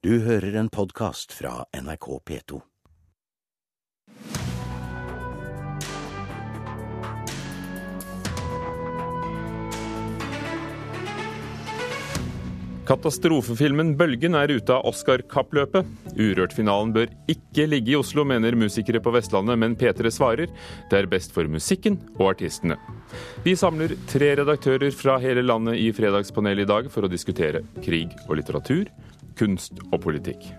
Du hører en podkast fra NRK P2. Katastrofefilmen 'Bølgen' er ute av Oscar-kappløpet. Urørt-finalen bør ikke ligge i Oslo, mener musikere på Vestlandet, men P3 svarer det er best for musikken og artistene. Vi samler tre redaktører fra hele landet i Fredagspanelet i dag for å diskutere krig og litteratur, kunst og politikk.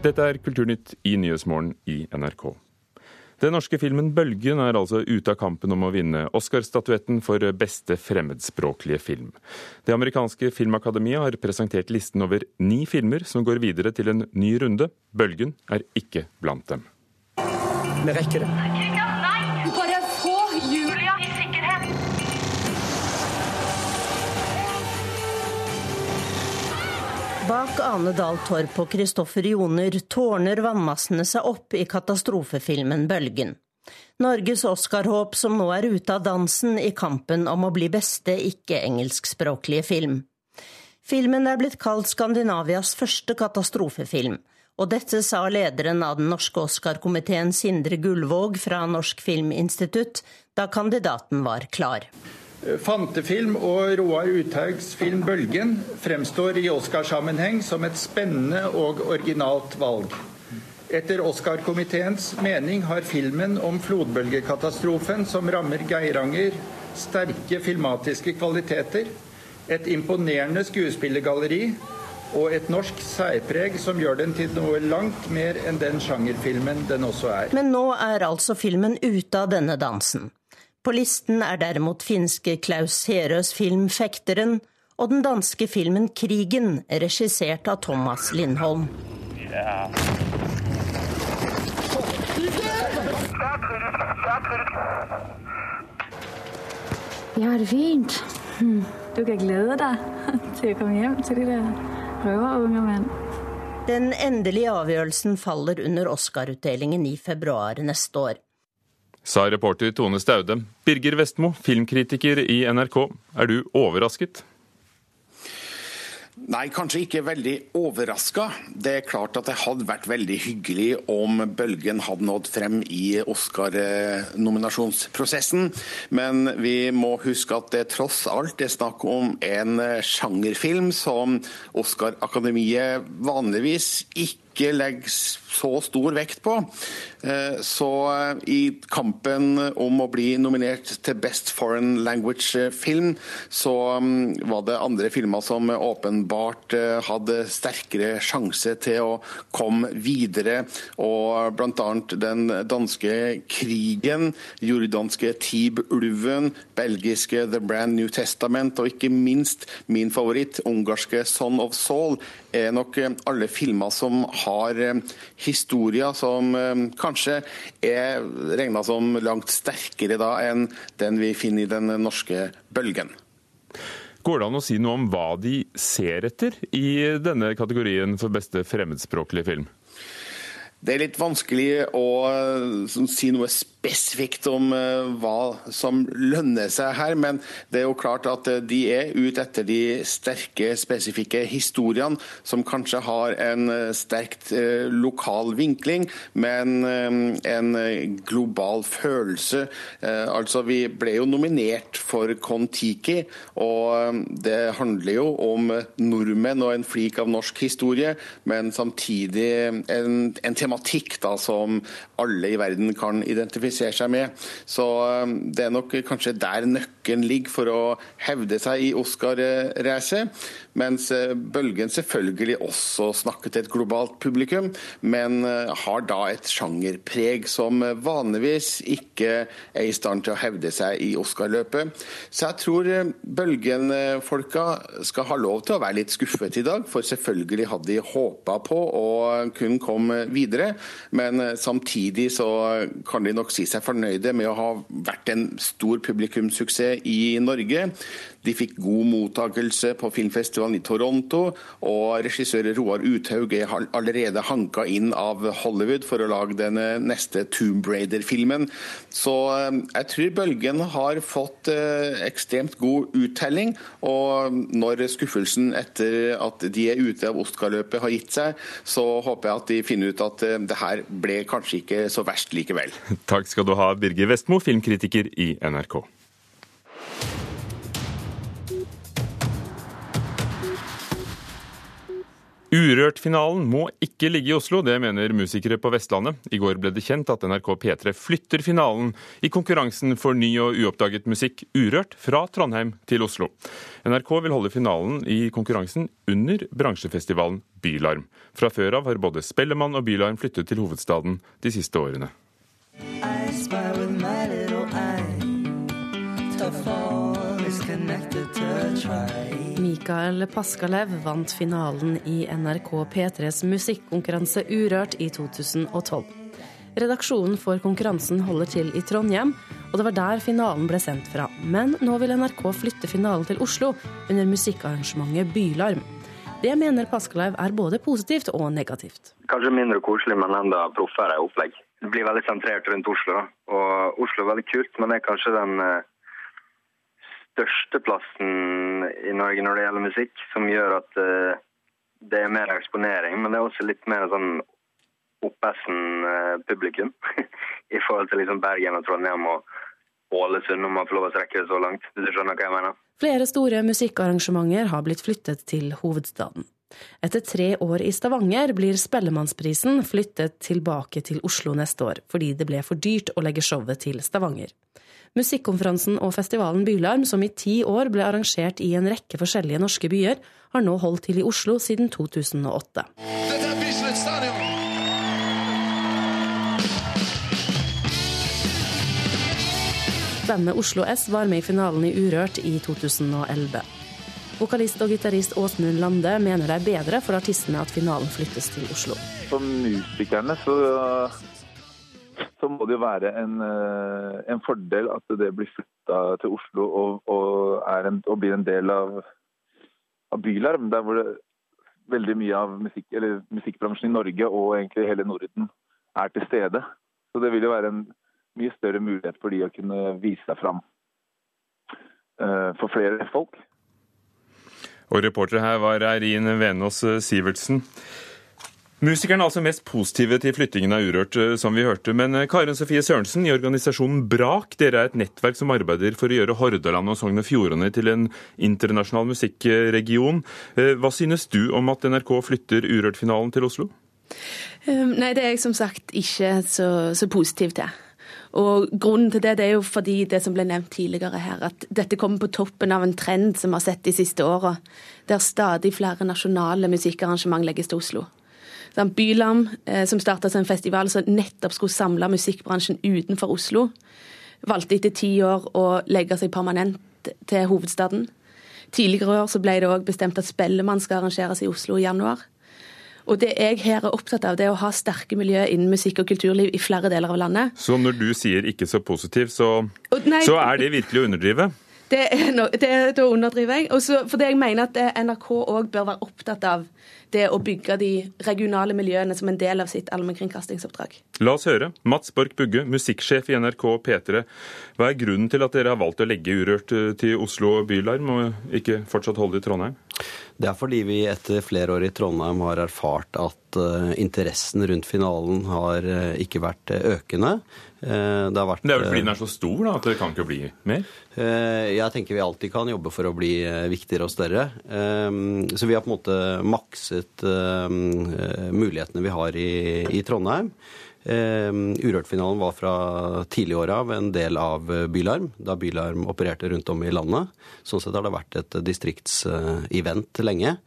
Dette er Kulturnytt i Nyhetsmorgen i NRK. Den norske filmen 'Bølgen' er altså ute av kampen om å vinne Oscar-statuetten for beste fremmedspråklige film. Det amerikanske filmakademiet har presentert listen over ni filmer som går videre til en ny runde. 'Bølgen' er ikke blant dem. Vi rekker det. Bare få Julia Bak Ane Dahl Torp og Kristoffer Joner tårner vannmassene seg opp i katastrofefilmen 'Bølgen'. Norges Oscar-håp som nå er ute av dansen i kampen om å bli beste ikke-engelskspråklige film. Filmen er blitt kalt Skandinavias første katastrofefilm, og dette sa lederen av den norske Oscar-komiteen Sindre Gullvåg fra Norsk Filminstitutt da kandidaten var klar. Fantefilm og Roar Uthaugs film 'Bølgen' fremstår i Oscarsammenheng som et spennende og originalt valg. Etter Oscar-komiteens mening har filmen om flodbølgekatastrofen som rammer Geiranger, sterke filmatiske kvaliteter, et imponerende skuespillergalleri og et norsk særpreg som gjør den til noe langt mer enn den sjangerfilmen den også er. Men nå er altså filmen ute av denne dansen. På listen er derimot finske Klaus Herøs film 'Fekteren' og den danske filmen 'Krigen', regissert av Thomas Lindholm. Jeg har det fint. Hm, Du kan glede deg til å komme hjem til de der røverunge menn. Den endelige avgjørelsen faller under Oscar-utdelingen i februar neste år. Sa reporter Tone Staude. Birger Vestmo, filmkritiker i NRK. Er du overrasket? Nei, kanskje ikke veldig overraska. Det er klart at det hadde vært veldig hyggelig om Bølgen hadde nådd frem i Oscar-nominasjonsprosessen. Men vi må huske at det tross alt er snakk om en sjangerfilm som Oscar-akademiet vanligvis ikke ikke legger så stor vekt på. Så i kampen om å bli nominert til Best Foreign Language-film, så var det andre filmer som åpenbart hadde sterkere sjanse til å komme videre. Og bl.a. den danske krigen, jordanske Tib-ulven, belgiske The Brand New Testament og ikke minst min favoritt, ungarske Son of Soul, er nok alle filmer som har historier som kanskje er regna som langt sterkere da enn den vi finner i den norske bølgen. Går det an å si noe om hva de ser etter i denne kategorien for beste fremmedspråklige film? Det er litt vanskelig å si noe spesifikt om hva som lønner seg her, men det er jo klart at de er ute etter de sterke, spesifikke historiene som kanskje har en sterkt lokal vinkling, men en global følelse. Altså, Vi ble jo nominert for Kon-Tiki, og det handler jo om nordmenn og en flik av norsk historie, men samtidig en, en tematikk da, som alle i verden kan identifisere seg med. Så det er nok kanskje der nøkkelen ligger for å hevde seg i Oscar-racet. Mens Bølgen selvfølgelig også snakker til et globalt publikum, men har da et sjangerpreg som vanligvis ikke er i stand til å hevde seg i Oscar-løpet. Så jeg tror Bølgen-folka skal ha lov til å være litt skuffet i dag, for selvfølgelig hadde de håpa på å kunne komme videre. Videre. Men samtidig så kan de nok si seg fornøyde med å ha vært en stor publikumssuksess i Norge. De fikk god mottakelse på filmfestivalen i Toronto, og regissør Roar Uthaug er allerede hanka inn av Hollywood for å lage den neste Tomb Raider-filmen. Så eh, jeg tror Bølgen har fått eh, ekstremt god uttelling, og når skuffelsen etter at de er ute av Oscar-løpet har gitt seg, så håper jeg at de finner ut at eh, det her ble kanskje ikke så verst likevel. Takk skal du ha, Birger Vestmo, filmkritiker i NRK. Urørt-finalen må ikke ligge i Oslo, det mener musikere på Vestlandet. I går ble det kjent at NRK P3 flytter finalen i konkurransen for ny og uoppdaget musikk Urørt fra Trondheim til Oslo. NRK vil holde finalen i konkurransen under bransjefestivalen Bylarm. Fra før av har både Spellemann og Bylarm flyttet til hovedstaden de siste årene. I spy with my Mikael Paskalev vant finalen i NRK P3s musikkonkurranse Urørt i 2012. Redaksjonen for konkurransen holder til i Trondheim, og det var der finalen ble sendt fra. Men nå vil NRK flytte finalen til Oslo under musikkarrangementet Bylarm. Det mener Paskalev er både positivt og negativt. Kanskje mindre koselig, men enda proffere opplegg. Det blir veldig sentrert rundt Oslo. Da. Og Oslo er veldig kult, men det er kanskje den eh, størsteplassen i Norge når det gjelder musikk, som gjør at uh, det er mer eksponering. Men det er også litt mer sånn oppesen uh, publikum i forhold til liksom Bergen og Trondheim og Ålesund, om man får lov å strekke det så langt. Hvis du skjønner hva jeg mener. Flere store musikkarrangementer har blitt flyttet til hovedstaden. Etter tre år i Stavanger blir Spellemannsprisen flyttet tilbake til Oslo neste år, fordi det ble for dyrt å legge showet til Stavanger. Musikkonferansen og festivalen Bylarm, som i ti år ble arrangert i en rekke forskjellige norske byer, har nå holdt til i Oslo siden 2008. Bandet Oslo S var med i finalen i Urørt i 2011. Vokalist og gitarist Åsmund Lande mener det er bedre for artistene at finalen flyttes til Oslo. For musikerne så så må det jo være en, eh, en fordel at det blir flytta til Oslo og, og, en, og, blir en del av, av Bylarm. Der hvor det, veldig mye av musikk, musikkbransjen i Norge og egentlig hele Norden er til stede. Så det vil jo være en mye større mulighet for de å kunne vise seg fram uh, for flere folk. Og reporter her var Eirin Venås Sivertsen. Musikerne er altså mest positive til flyttingen av Urørt, eh, som vi hørte. Men eh, Karen Sofie Sørensen i organisasjonen BRAK, dere er et nettverk som arbeider for å gjøre Hordaland og Sogn og Fjordane til en internasjonal musikkregion. Eh, hva synes du om at NRK flytter Urørt-finalen til Oslo? Um, nei, det er jeg som sagt ikke så, så positiv til. Og Grunnen til det, det er jo fordi det som ble nevnt tidligere her, at dette kommer på toppen av en trend som vi har sett de siste åra, der stadig flere nasjonale musikkarrangement legges til Oslo. Bylam, eh, som starta som festival som nettopp skulle samle musikkbransjen utenfor Oslo, valgte etter ti år å legge seg permanent til hovedstaden. Tidligere år ble det òg bestemt at Spellemann skal arrangeres i Oslo i januar. Og det jeg her er opptatt av, det er å ha sterke miljø innen musikk og kulturliv i flere deler av landet. Så når du sier ikke så positiv, så, Nei, så er det virkelig å underdrive? Det, no, det, da underdriver jeg. Også fordi jeg mener at NRK òg bør være opptatt av det å bygge de regionale miljøene som en del av sitt allmennkringkastingsoppdrag. La oss høre. Mats Borch Bugge, musikksjef i NRK P3. Hva er grunnen til at dere har valgt å legge Urørt eh, til Oslo Bylarm, og ikke fortsatt holde det i Trondheim? Det er fordi vi etter flere år i Trondheim har erfart at uh, interessen rundt finalen har uh, ikke vært uh, økende. det, har vært, det er vel fordi den er så stor da, at det kan ikke bli mer? jeg tenker vi alltid kan jobbe for å bli viktigere og større. så vi har på en måte makset mulighetene vi har i, i Trondheim. Eh, Urørt-finalen var fra tidlig år av en del av eh, Bylarm, da Bylarm opererte rundt om i landet. Sånn sett har det vært et distriktsevent lenge.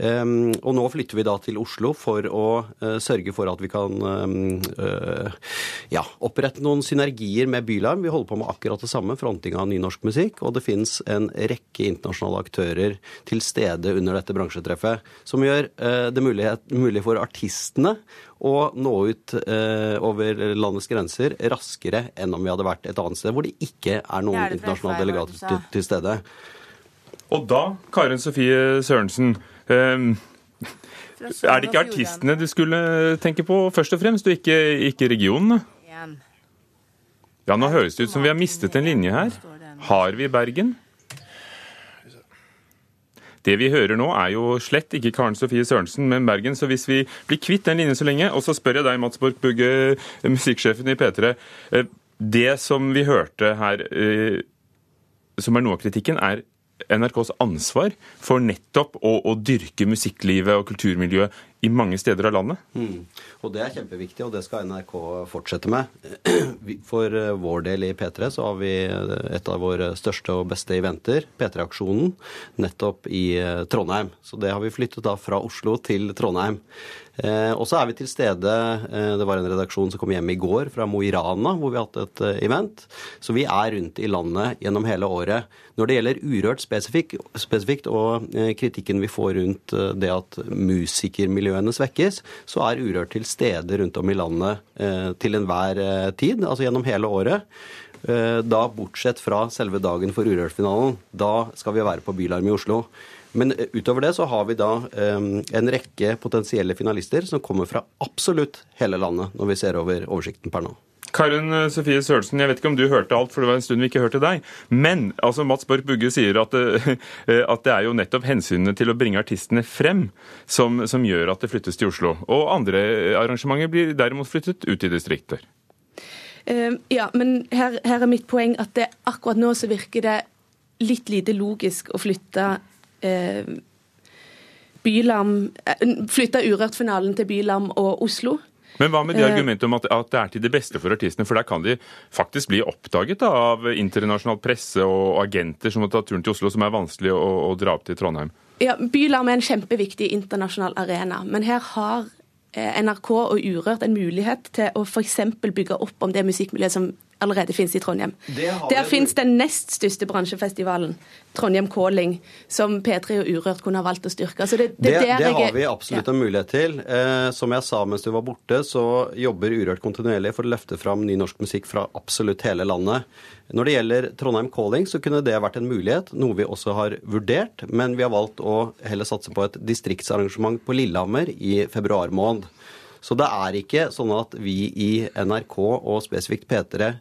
Um, og nå flytter vi da til Oslo for å uh, sørge for at vi kan um, uh, ja, opprette noen synergier med Bylarm. Vi holder på med akkurat det samme, fronting av nynorsk musikk. Og det fins en rekke internasjonale aktører til stede under dette bransjetreffet, som gjør det mulig for artistene å nå ut eh, over landets grenser raskere enn om vi hadde vært et annet sted hvor det ikke er noen er internasjonale delegater til, til stede. Og da, Karin Sofie Sørensen eh, Er det ikke artistene du skulle tenke på først og fremst, og ikke, ikke regionene? Ja, nå høres det ut som vi har mistet en linje her. Har vi Bergen? Det vi hører nå er jo slett ikke Karen Sofie Sørensen, men Bergen. Så hvis vi blir kvitt den linjen så lenge, og så spør jeg deg, Mats Borch Bugge, musikksjefen i P3. eh, Det som vi hørte her, eh, som er noe av kritikken, er NRKs ansvar for nettopp å, å dyrke musikklivet og kulturmiljøet i mange steder av landet? Mm. Og det er kjempeviktig, og det skal NRK fortsette med. For eh, vår del i P3 så har vi eh, et av våre største og beste eventer, P3-aksjonen, nettopp i eh, Trondheim. Så det har vi flyttet da fra Oslo til Trondheim. Og så er vi til stede Det var en redaksjon som kom hjem i går fra Mo i Rana, hvor vi har hatt et event. Så vi er rundt i landet gjennom hele året. Når det gjelder Urørt spesifikt, spesifikt og kritikken vi får rundt det at musikermiljøene svekkes, så er Urørt til stede rundt om i landet til enhver tid, altså gjennom hele året. Da bortsett fra selve dagen for Urørt-finalen. Da skal vi være på Bylarm i Oslo. Men utover det så har vi da en rekke potensielle finalister som kommer fra absolutt hele landet, når vi ser over oversikten per nå. Karin Sofie Sørensen, jeg vet ikke om du hørte alt, for det var en stund vi ikke hørte deg. Men altså, Mats Borch Bugge sier at det, at det, er jo nettopp hensynene til å bringe artistene frem som, som, gjør at det flyttes til Oslo. Og andre arrangementer blir derimot flyttet ut i distrikter. Ja, men her, her, er mitt poeng at det, akkurat nå så virker det litt lite logisk å flytte eh, Bylam Flytte Urørt-finalen til Bylam og Oslo. Men hva med de Eh. argumentet om at, at, det er til det beste for artistene? For der kan de faktisk bli oppdaget da, av internasjonal presse og agenter som må ta turen til Oslo, som er vanskelig å, å dra opp til Trondheim. Ja, Bylarm er en kjempeviktig internasjonal arena, men her har eh, NRK og Urørt en mulighet til å f.eks. bygge opp om det musikkmiljøet som allerede finnes i Trondheim. Der finnes den nest største bransjefestivalen, Trondheim Calling, som P3 og Urørt kunne ha valgt å styrke. Så det, det, det, det, det har vi absolutt en mulighet til. Eh, som jeg sa mens du var borte, så jobber Urørt kontinuerlig for å løfte fram ny norsk musikk fra absolutt hele landet. Når det gjelder Trondheim Calling, så kunne det vært en mulighet, noe vi også har vurdert. Men vi har valgt å heller satse på et distriktsarrangement på Lillehammer i februar måned. Så det er ikke sånn at vi i NRK og spesifikt P3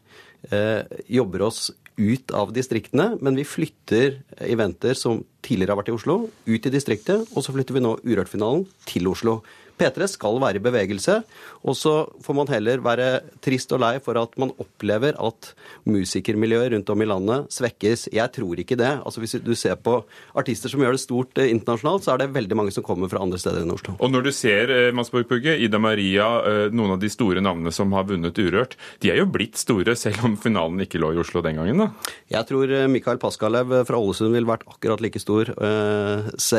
eh, jobber oss ut av distriktene, men vi flytter eventer som tidligere har vært i Oslo, ut i distriktet, og så flytter vi nå Urørt-finalen til Oslo. P3 skal være i bevegelse, og så får man heller være trist og lei for at man opplever at musikermiljøet rundt om i landet svekkes. Jeg tror ikke det. Altså Hvis du ser på artister som gjør det stort eh, internasjonalt, så er det veldig mange som kommer fra andre steder enn Oslo. Og når du ser eh, Mads Borch Ida Maria, eh, noen av de store navnene som har vunnet Urørt, de er jo blitt store, selv om finalen ikke lå i Oslo den gangen, da? Jeg tror Mikael Paskalev fra Ålesund ville vært akkurat like stor, eh,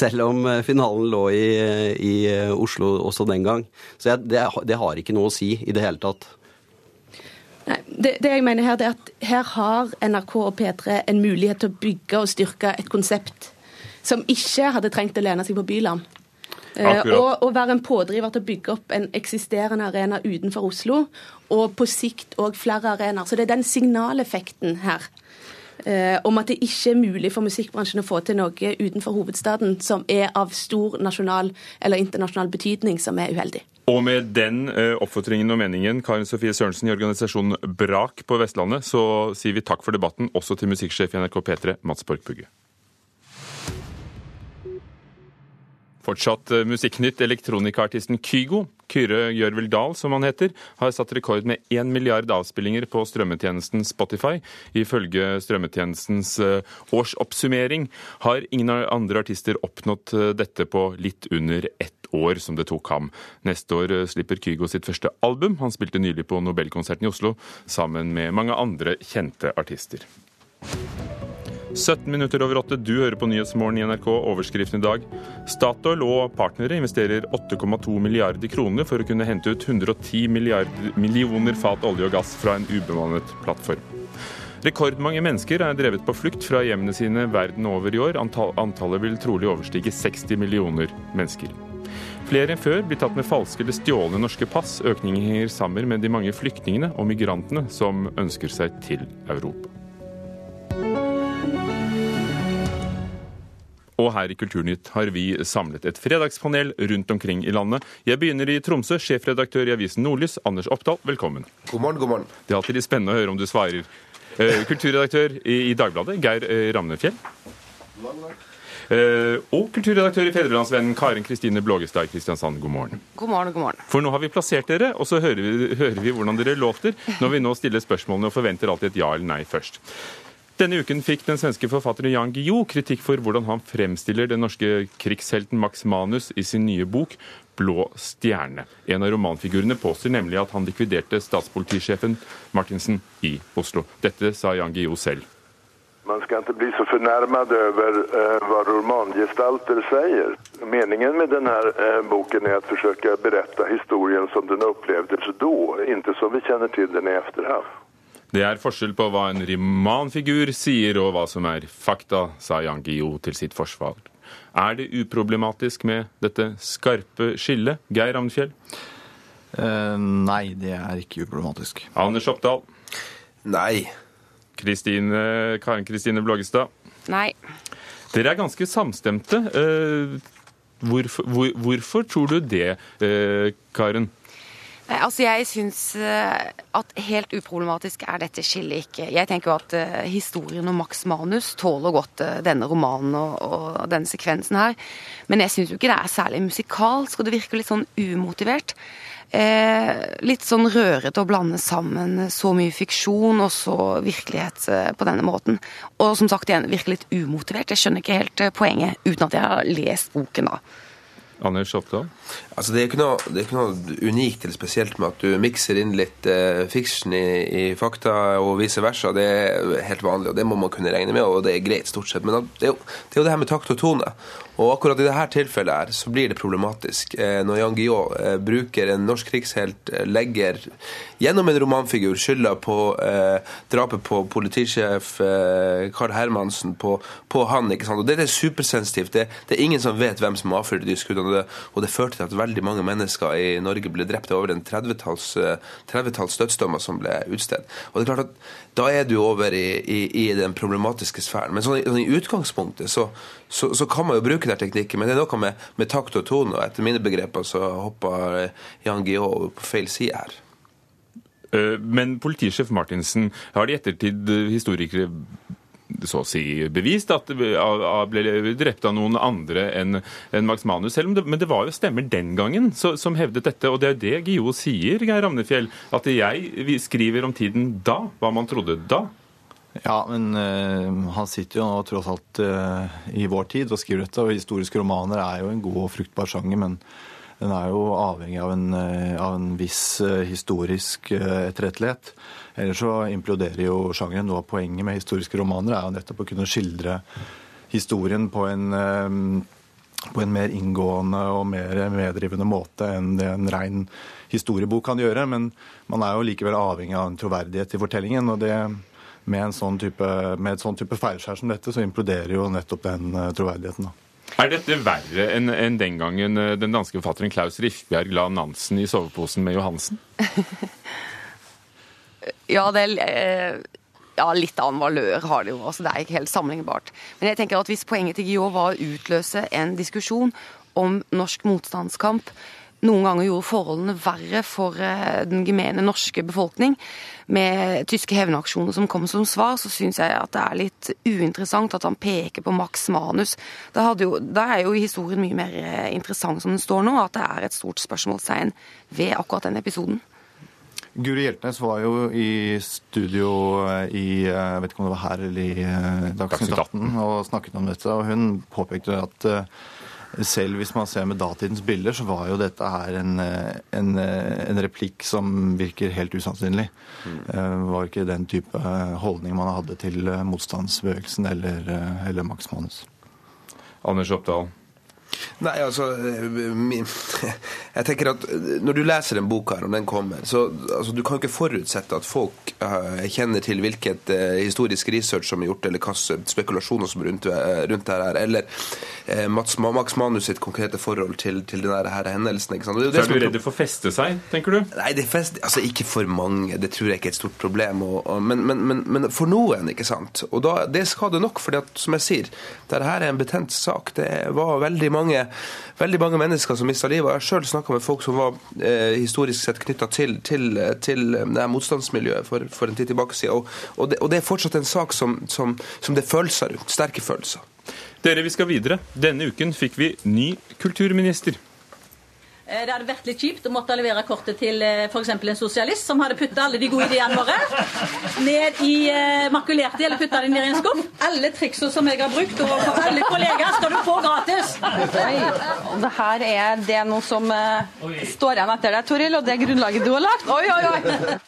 selv, om finalen lå i, i Oslo også den gang. Så jeg, det, det, har ikke noe å si i det hele tatt. Nei, det, det, jeg mener her, det er at her har NRK og P3 en mulighet til å bygge og styrke et konsept som ikke hadde trengt å lene seg på Byland. Eh, og, og, være en pådriver til å bygge opp en eksisterende arena utenfor Oslo, og på sikt òg flere arenaer. Så det er den signaleffekten her. Eh, om at det ikke er mulig for musikkbransjen å få til noe utenfor hovedstaden som er av stor nasjonal eller internasjonal betydning, som er uheldig. Og med den uh, oppfordringen og meningen, Karin Sofie Sørensen i organisasjonen Brak på Vestlandet, så sier vi takk for debatten, også til musikksjef i NRK P3, Mats Borch Bugge. Fortsatt uh, musikknytt. Elektronikaartisten Kygo, Kyrre Gjørvel Dahl som han heter, har satt rekord med 1 milliard avspillinger på strømmetjenesten Spotify. Ifølge strømmetjenestens uh, årsoppsummering har ingen andre artister oppnådd dette på litt under ett år som det tok ham. Neste år slipper Kygo sitt første album. Han spilte nylig på Nobelkonserten i Oslo sammen med mange andre kjente artister. 17 minutter over åtte, du hører på Nyhetsmorgen i NRK. Overskriften i dag. Statoil og partnere investerer 8,2 milliarder kroner for å kunne hente ut 110 millioner fat olje og gass fra en ubemannet plattform. Rekordmange mennesker er drevet på flukt fra hjemmene sine verden over i år. Antallet vil trolig overstige 60 millioner mennesker. Flere enn før blir tatt med falske eller stjålne norske pass. Økningen henger sammen med de mange flyktningene og migrantene som ønsker seg til Europa. Og her i Kulturnytt har vi samlet et fredagspanel rundt omkring i landet. Jeg begynner i Tromsø. Sjefredaktør i avisen Nordlys, Anders Oppdal, velkommen. God morgen, god morgen. Det er alltid litt spennende å høre om du svarer. Eh, kulturredaktør i Dagbladet, Geir eh, Ramnefjell. Uh, og kulturredaktør i Fedrelandsvennen Karen Kristine Blågestad i Kristiansand, god morgen. God morgen, god morgen. For nå har vi plassert dere, og så hører vi, hører vi hvordan dere låter når vi nå stiller spørsmålene og forventer alltid et ja eller nei først. Denne uken fikk den svenske forfatteren Jan Guillou kritikk for hvordan han fremstiller den norske krigshelten Max Manus i sin nye bok 'Blå stjerne'. En av romanfigurene påstår nemlig at han likviderte statspolitisjefen Martinsen i Oslo. Dette sa Jan Guillou selv. Man skal ikke bli så fornærmet over uh, hva romangestalter sier. Meningen med denne uh, boken er å forsøke å berette historien som den opplevdes da, ikke som vi kjenner til den i etterhånd. Det er forskjell på hva en romanfigur sier og hva som er fakta, sa Jan Guillou til sitt forsvar. Er det uproblematisk med dette skarpe skillet, Geir Ravnfjell? Uh, nei, det er ikke uproblematisk. Anders Oppdal? Nei. Kristine, Karen Kristine Blågestad? Nei. Dere er ganske samstemte. Uh, hvorfor, hvor, hvorfor, tror du det, uh, Karen? Altså, Jeg syns at helt uproblematisk er dette skillet ikke. Jeg tenker jo at uh, historien om Max Manus tåler godt denne romanen og, og, denne sekvensen her. Men jeg syns jo ikke det er særlig musikalsk, og det virker litt sånn umotivert. Eh, litt sånn rørete å blande sammen så mye fiksjon og så virkelighet på denne måten. Og som sagt, igjen virker litt umotivert. Jeg skjønner ikke helt poenget, uten at jeg har lest boken, da. Anders Oppdal? Altså, det, er ikke noe, det er ikke noe unikt eller spesielt med at du mikser inn litt eh, fiction i, i, fakta og vice versa. Det er helt vanlig, og det må man kunne regne med, og det er greit stort sett. Men det er jo det, er jo det her med takt og tone. Og akkurat i dette tilfellet her, så blir det problematisk. Eh, når Jan Guillaud eh, bruker en norsk krigshelt, eh, legger gjennom en romanfigur skylda på eh, drapet på politisjef eh, Carl Hermansen, på, på, han. ikke sant? Og Det er supersensitivt. Det, det, er ingen som vet hvem som avfyrte de skuddene. Og det, førte til at veldig mange mennesker i Norge ble drept. Over en 30-talls 30 dødsdommer som ble utstedt. Og det er klart at da er du over i, i, i den problematiske sfæren. Men sånn, sånn i utgangspunktet så, så, så, kan man jo bruke den teknikken, men det er noe med, med takt og tone. og Etter mine begreper så hopper Jan Guillaud på feil side her. Eh, men politisjef Martinsen, har det i ettertid eh, historikere så å si bevist at ble drept av noen andre enn Max Manus. det, Men det var jo stemmer den gangen så, som hevdet dette. Og det er jo det Guillou sier, Geir Ramnefjell. At jeg skriver om tiden da, hva man trodde da. Ja, men uh, han sitter jo nå tross alt uh, i vår tid og skriver dette. Og historiske romaner er jo en god og fruktbar sjanger, men den er jo avhengig av en, uh, av en viss historisk etterrettelighet. Ellers så imploderer jo sjangeren. Noe av poenget med historiske romaner er jo nettopp å kunne skildre historien på en, på en mer inngående og mer meddrivende måte enn det en rein historiebok kan gjøre. Men man er jo likevel avhengig av en troverdighet i fortellingen. og det med, en sånn type, med et sånn type feilskjær som dette, så imploderer jo nettopp den eh, troverdigheten. da. Er dette verre enn en den gangen eh, den danske forfatteren Klaus Rifbjerg la Nansen i soveposen med Johansen? Ja, det er eh, ja, litt annen valør har det jo. altså Det er ikke helt sammenlignbart. Men jeg tenker at hvis poenget til Guillou var å utløse en diskusjon om norsk motstandskamp, noen ganger gjorde forholdene verre for eh, den gemene norske befolkning, med tyske hevnaksjoner som kom som svar, så syns jeg at det er litt uinteressant at han peker på Max Manus. Da, jo, da er jo historien mye mer eh, interessant som den står nå, at det er et stort spørsmålstegn ved akkurat den episoden. Guri Hjeltnes var jo i studio eh, i jeg vet ikke om det var her eller i Dagsnytt 18 og snakket om dette. og Hun påpekte at selv hvis man ser med datidens bilder, så var jo dette her en, en, en replikk som virker helt usannsynlig. Det var ikke den type holdning man hadde til motstandsbevegelsen eller, eller Max Manus. Anders Oppdal. Nei, altså Jeg tenker at Når du leser en bok her, og den kommer, så altså, du kan jo ikke forutsette at folk uh, kjenner til hvilket uh, historisk research som er gjort, eller hvilke spekulasjoner som er rundt, uh, rundt det her, eller Mats, Max Manus sitt konkrete forhold til, til denne her hendelsen. Ikke sant? Det det så er du redd det får feste seg, tenker du? Nei, det fest, altså ikke for mange. Det tror jeg ikke er et stort problem. Og, og, men, men, men, men, for noen, ikke sant. Og da, det skal det nok, for som jeg sier, dette er en betent sak. Det var veldig mange, veldig mange mennesker som mista livet. Jeg har sjøl snakka med folk som var eh, historisk sett knytta til, til, til, det motstandsmiljøet for, for, en tid tilbake siden. Og, og, det, og, det, er fortsatt en sak som, som, som det er følelser rundt. Sterke følelser. Dere, vi skal videre. Denne uken fikk vi ny kulturminister. Det hadde vært litt kjipt å måtte levere kortet til f.eks. en sosialist som hadde putta alle de gode ideene våre ned i makulerte eller putta dem ned i en skuff. Alle triksene som jeg har brukt overfor alle kollegaer, skal du få gratis. Det her er det noe som står igjen etter deg, Toril, og det grunnlaget du har lagt. Oi, oi, oi!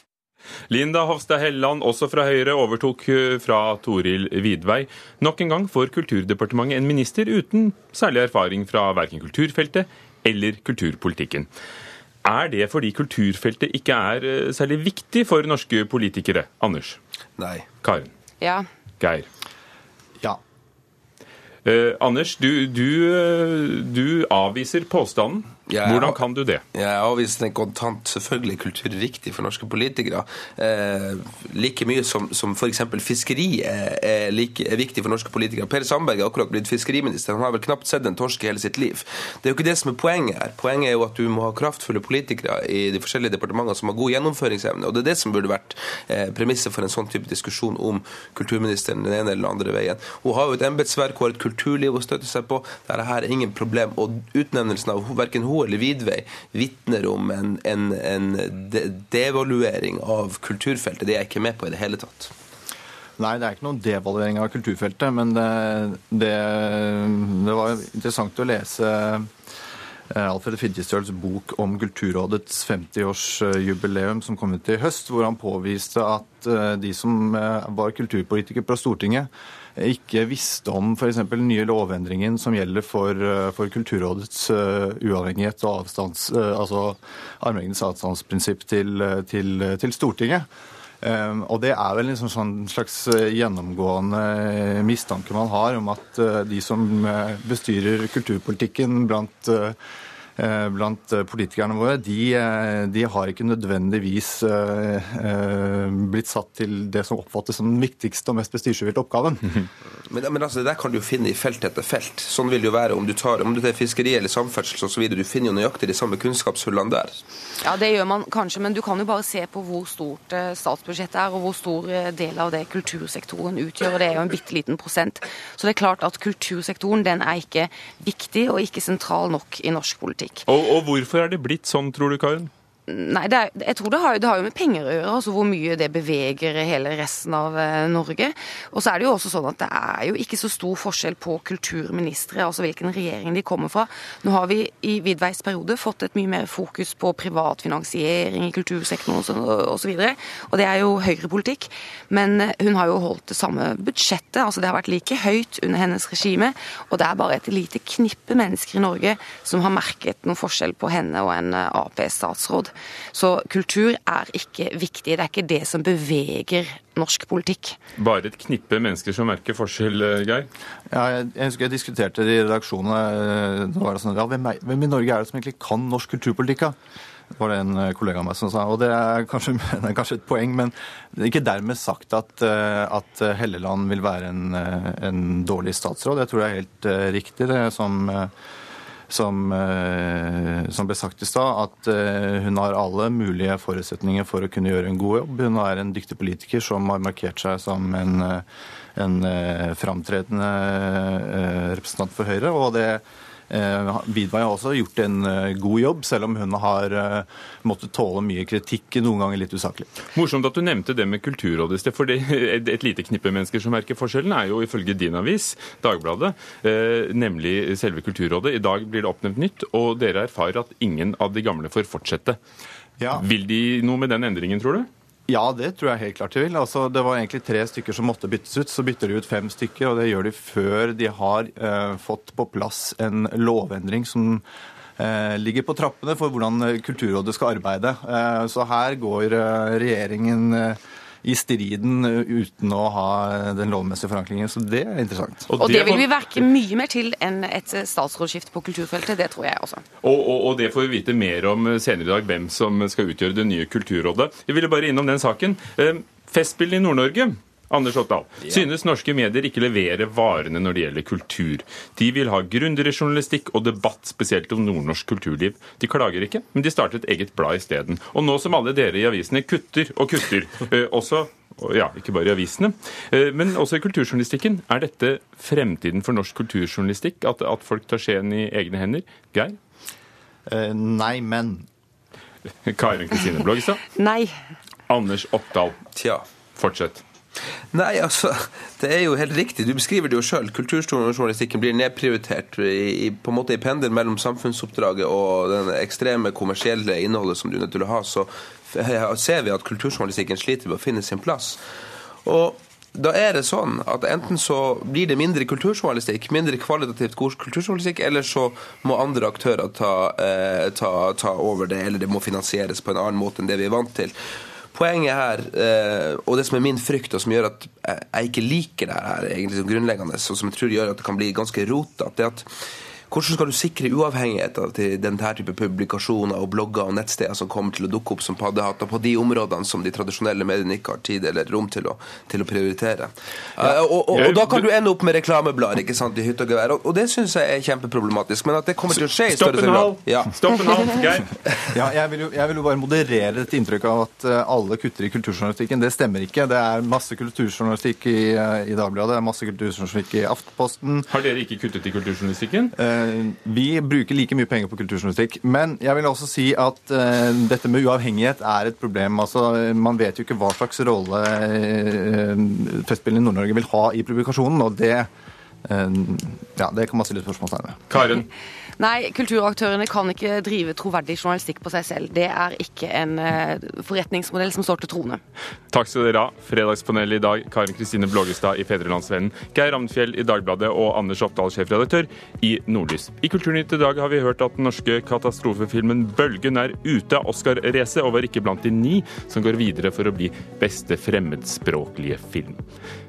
Linda Hofstad Helleland, også fra Høyre, overtok fra Toril Vidvei. Nok en gang får Kulturdepartementet en minister uten særlig erfaring fra verken kulturfeltet eller kulturpolitikken. Er det fordi kulturfeltet ikke er særlig viktig for norske politikere? Anders? Nei. Karen? Ja. Geir? Ja. Eh, Anders, du, du, du avviser påstanden. Hvordan kan du det? Jeg avviser den kontant. Selvfølgelig kultur viktig for norske politikere. Eh, like mye som, som f.eks. fiskeri er, er, like, er, viktig for norske politikere. Per Sandberg er akkurat blitt fiskeriminister. Han har vel knapt sett en torsk i hele sitt liv. Det er jo ikke det som er poenget her. Poenget er jo at du må ha kraftfulle politikere i de forskjellige departementene som har god gjennomføringsevne. Og det er det som burde vært eh, premisset for en sånn type diskusjon om kulturministeren den ene eller den andre veien. Hun har jo et embetsverk, hun har et kulturliv å støtte seg på. Dette er ingen problem. Og utnevnelsen av verken hun eller Vidvei vitner om en, en, en devaluering av kulturfeltet. Det er jeg ikke med på i det hele tatt. Nei, det er ikke noen devaluering av kulturfeltet, men det, det, det var interessant å lese Alfred Fidjestøls bok om Kulturrådets 50-årsjubileum som kom ut i høst, hvor han påviste at de som var kulturpolitikere på Stortinget, ikke visste om f.eks. den nye lovendringen som gjelder for, for Kulturrådets uavhengighet og avstands, altså armlengdes avstandsprinsipp til, til, til Stortinget. Og det er vel en sånn slags gjennomgående mistanke man har om at de som bestyrer kulturpolitikken blant blant politikerne våre, de, de, har ikke nødvendigvis blitt satt til det som oppfattes som den viktigste og mest prestisjefylte oppgaven. Men, men altså, det der kan du finne i felt etter felt. Sånn vil det jo være om du tar om det er fiskeri eller samferdsel osv. Du finner jo nøyaktig de samme kunnskapshullene der. Ja, det gjør man kanskje, men du kan jo bare se på hvor stort statsbudsjettet er, og hvor stor del av det kultursektoren utgjør. og Det er jo en bitte liten prosent. Så det er klart at kultursektoren den er ikke viktig og ikke sentral nok i norsk politikk. Og, og hvorfor er det blitt sånn, tror du, Karen? Nei, er, jeg tror det har, det har, jo med penger å gjøre, altså hvor mye det beveger hele resten av eh, Norge. Og så er det jo også sånn at det er jo ikke så stor forskjell på kulturministre, altså hvilken regjering de kommer fra. Nå har vi i Vidveis periode fått et mye mer fokus på privat finansiering i kultursektoren osv., og, og, så og det er jo høyrepolitikk. Men hun har jo holdt det samme budsjettet, altså det har vært like høyt under hennes regime, og det er bare et lite knippe mennesker i Norge som har merket noen forskjell på henne og en Ap-statsråd. Så kultur er ikke viktig. Det er ikke det som beveger norsk politikk. Bare et knippe mennesker som merker forskjell, Geir? Ja, jeg, jeg husker jeg diskuterte det i redaksjonen. Da var det sånn, ja, hvem, er, hvem, i Norge er det som egentlig kan norsk kulturpolitikk? Det var det en kollega av meg som sa. Og det er kanskje, det er kanskje et poeng, men det er ikke dermed sagt at, at Helleland vil være en, en, dårlig statsråd. Jeg tror det er helt riktig det som som, som, ble sagt i stad, at hun har alle mulige forutsetninger for å kunne gjøre en god jobb. Hun er en dyktig politiker som har markert seg som en, en framtredende representant for Høyre. og det Eh, Widvey har også gjort en eh, god jobb, selv om hun har eh, måttet tåle mye kritikk, noen ganger litt usaklig. Morsomt at du nevnte det med Kulturrådet i sted. For et, lite knippe mennesker som merker forskjellen, er jo ifølge din avis, Dagbladet, eh, nemlig selve Kulturrådet. I dag blir det oppnevnt nytt, og dere erfarer at ingen av de gamle får fortsette. Vil de noe med den endringen, tror du? Ja, det tror jeg helt klart de vil. Altså, det var egentlig tre stykker som måtte byttes ut. Så bytter de ut fem stykker, og det gjør de før de har eh, fått på plass en lovendring som eh, ligger på trappene for hvordan Kulturrådet skal arbeide. Eh, så her går eh, regjeringen eh, i striden eh, uten å ha den lovmessige forankringen. Så det er interessant. Og det vil vi verke mye mer til enn et statsrådsskifte på kulturfeltet. Det tror jeg også. Og, og, og, det får vi vite mer om senere i dag, hvem som skal utgjøre det nye Kulturrådet. Vi ville bare innom den saken. Eh, Festspillene i Nord-Norge Anders Oppdal, ja. synes norske medier ikke leverer varene når det gjelder kultur. De vil ha grundigere journalistikk og debatt, spesielt om nordnorsk kulturliv. De klager ikke, men de startet et eget blad isteden. Og nå som alle dere i avisene kutter og kutter, eh, også ja, ikke bare i avisene, eh, men også i kulturjournalistikken. Er dette fremtiden for norsk kulturjournalistikk, at, at folk tar skjeen i egne hender? Geir? Uh, nei, men. Karin Kristine Blågestad? Nei. Anders Oppdal? Tja. Fortsett. Nei, altså, det er jo helt riktig. Du beskriver det jo sjøl. Kulturjournalistikken blir nedprioritert i, på en måte i pendel mellom samfunnsoppdraget og den ekstreme kommersielle innholdet som du er nødt til å ha. Så ser vi at kulturjournalistikken sliter med å finne sin plass. Og da er det sånn at enten så blir det mindre kulturjournalistikk, mindre kvalitativt god kulturjournalistikk, eller så må andre aktører ta, eh, ta, ta over det, eller det må finansieres på en annen måte enn det vi er vant til. Poenget her, eh, og det som er min frykt, og som gjør at jeg ikke liker det her egentlig som grunnleggende, og som jeg tror gjør at det kan bli ganske rotete, det at hvordan skal du sikre uavhengigheten til denne type publikasjoner og blogger og nettsteder som kommer til å dukke opp som paddehatter på de områdene som de tradisjonelle mediene ikke har tid eller rom til å, til å prioritere? Ja. Uh, og, og, og, da kan du ende opp med reklameblader ikke sant, i hytte og gevær. Og, og, det syns jeg er kjempeproblematisk. Men at det kommer til å skje i større grad ja. Stopp en hal, Geir. Ja, jeg vil, jo, jeg vil jo bare moderere dette inntrykket av at eh, alle kutter i kulturjournalistikken. Det stemmer ikke. Det er masse kulturjournalistikk i, eh, i Dagbladet, det er masse kulturjournalistikk i Aftenposten. Har dere ikke kuttet i kulturjournalistikken? Uh, vi bruker like mye penger på kulturjournalistikk. Men jeg vil også si at uh, dette med uavhengighet er et problem. Altså, man vet jo ikke hva slags rolle uh, Festspillene i Nord-Norge vil ha i publikasjonen, og det, ja, det kan man stille spørsmålstegn ved. Karen? Nei, kulturaktørene kan ikke drive troverdig journalistikk på seg selv. Det er ikke en forretningsmodell som står til troende. Takk skal dere ha. Fredagspanelet i dag, Karin Kristine Blågestad i Fedrelandsvennen, Geir Amnfjell i Dagbladet og Anders Oppdal, sjefredaktør i Nordlys. I Kulturnytt i dag har vi hørt at den norske katastrofefilmen 'Bølgen' er ute av Oscar-racet, og var ikke blant de ni som går videre for å bli beste fremmedspråklige film.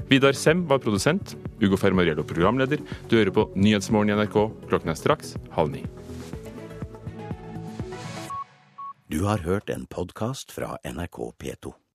Vidar Sem var produsent, Ugo Fermariello programleder. Du hører på Nyhetsmorgen i NRK. Klokken er straks halv ni. Du har hørt en podkast fra NRK P2.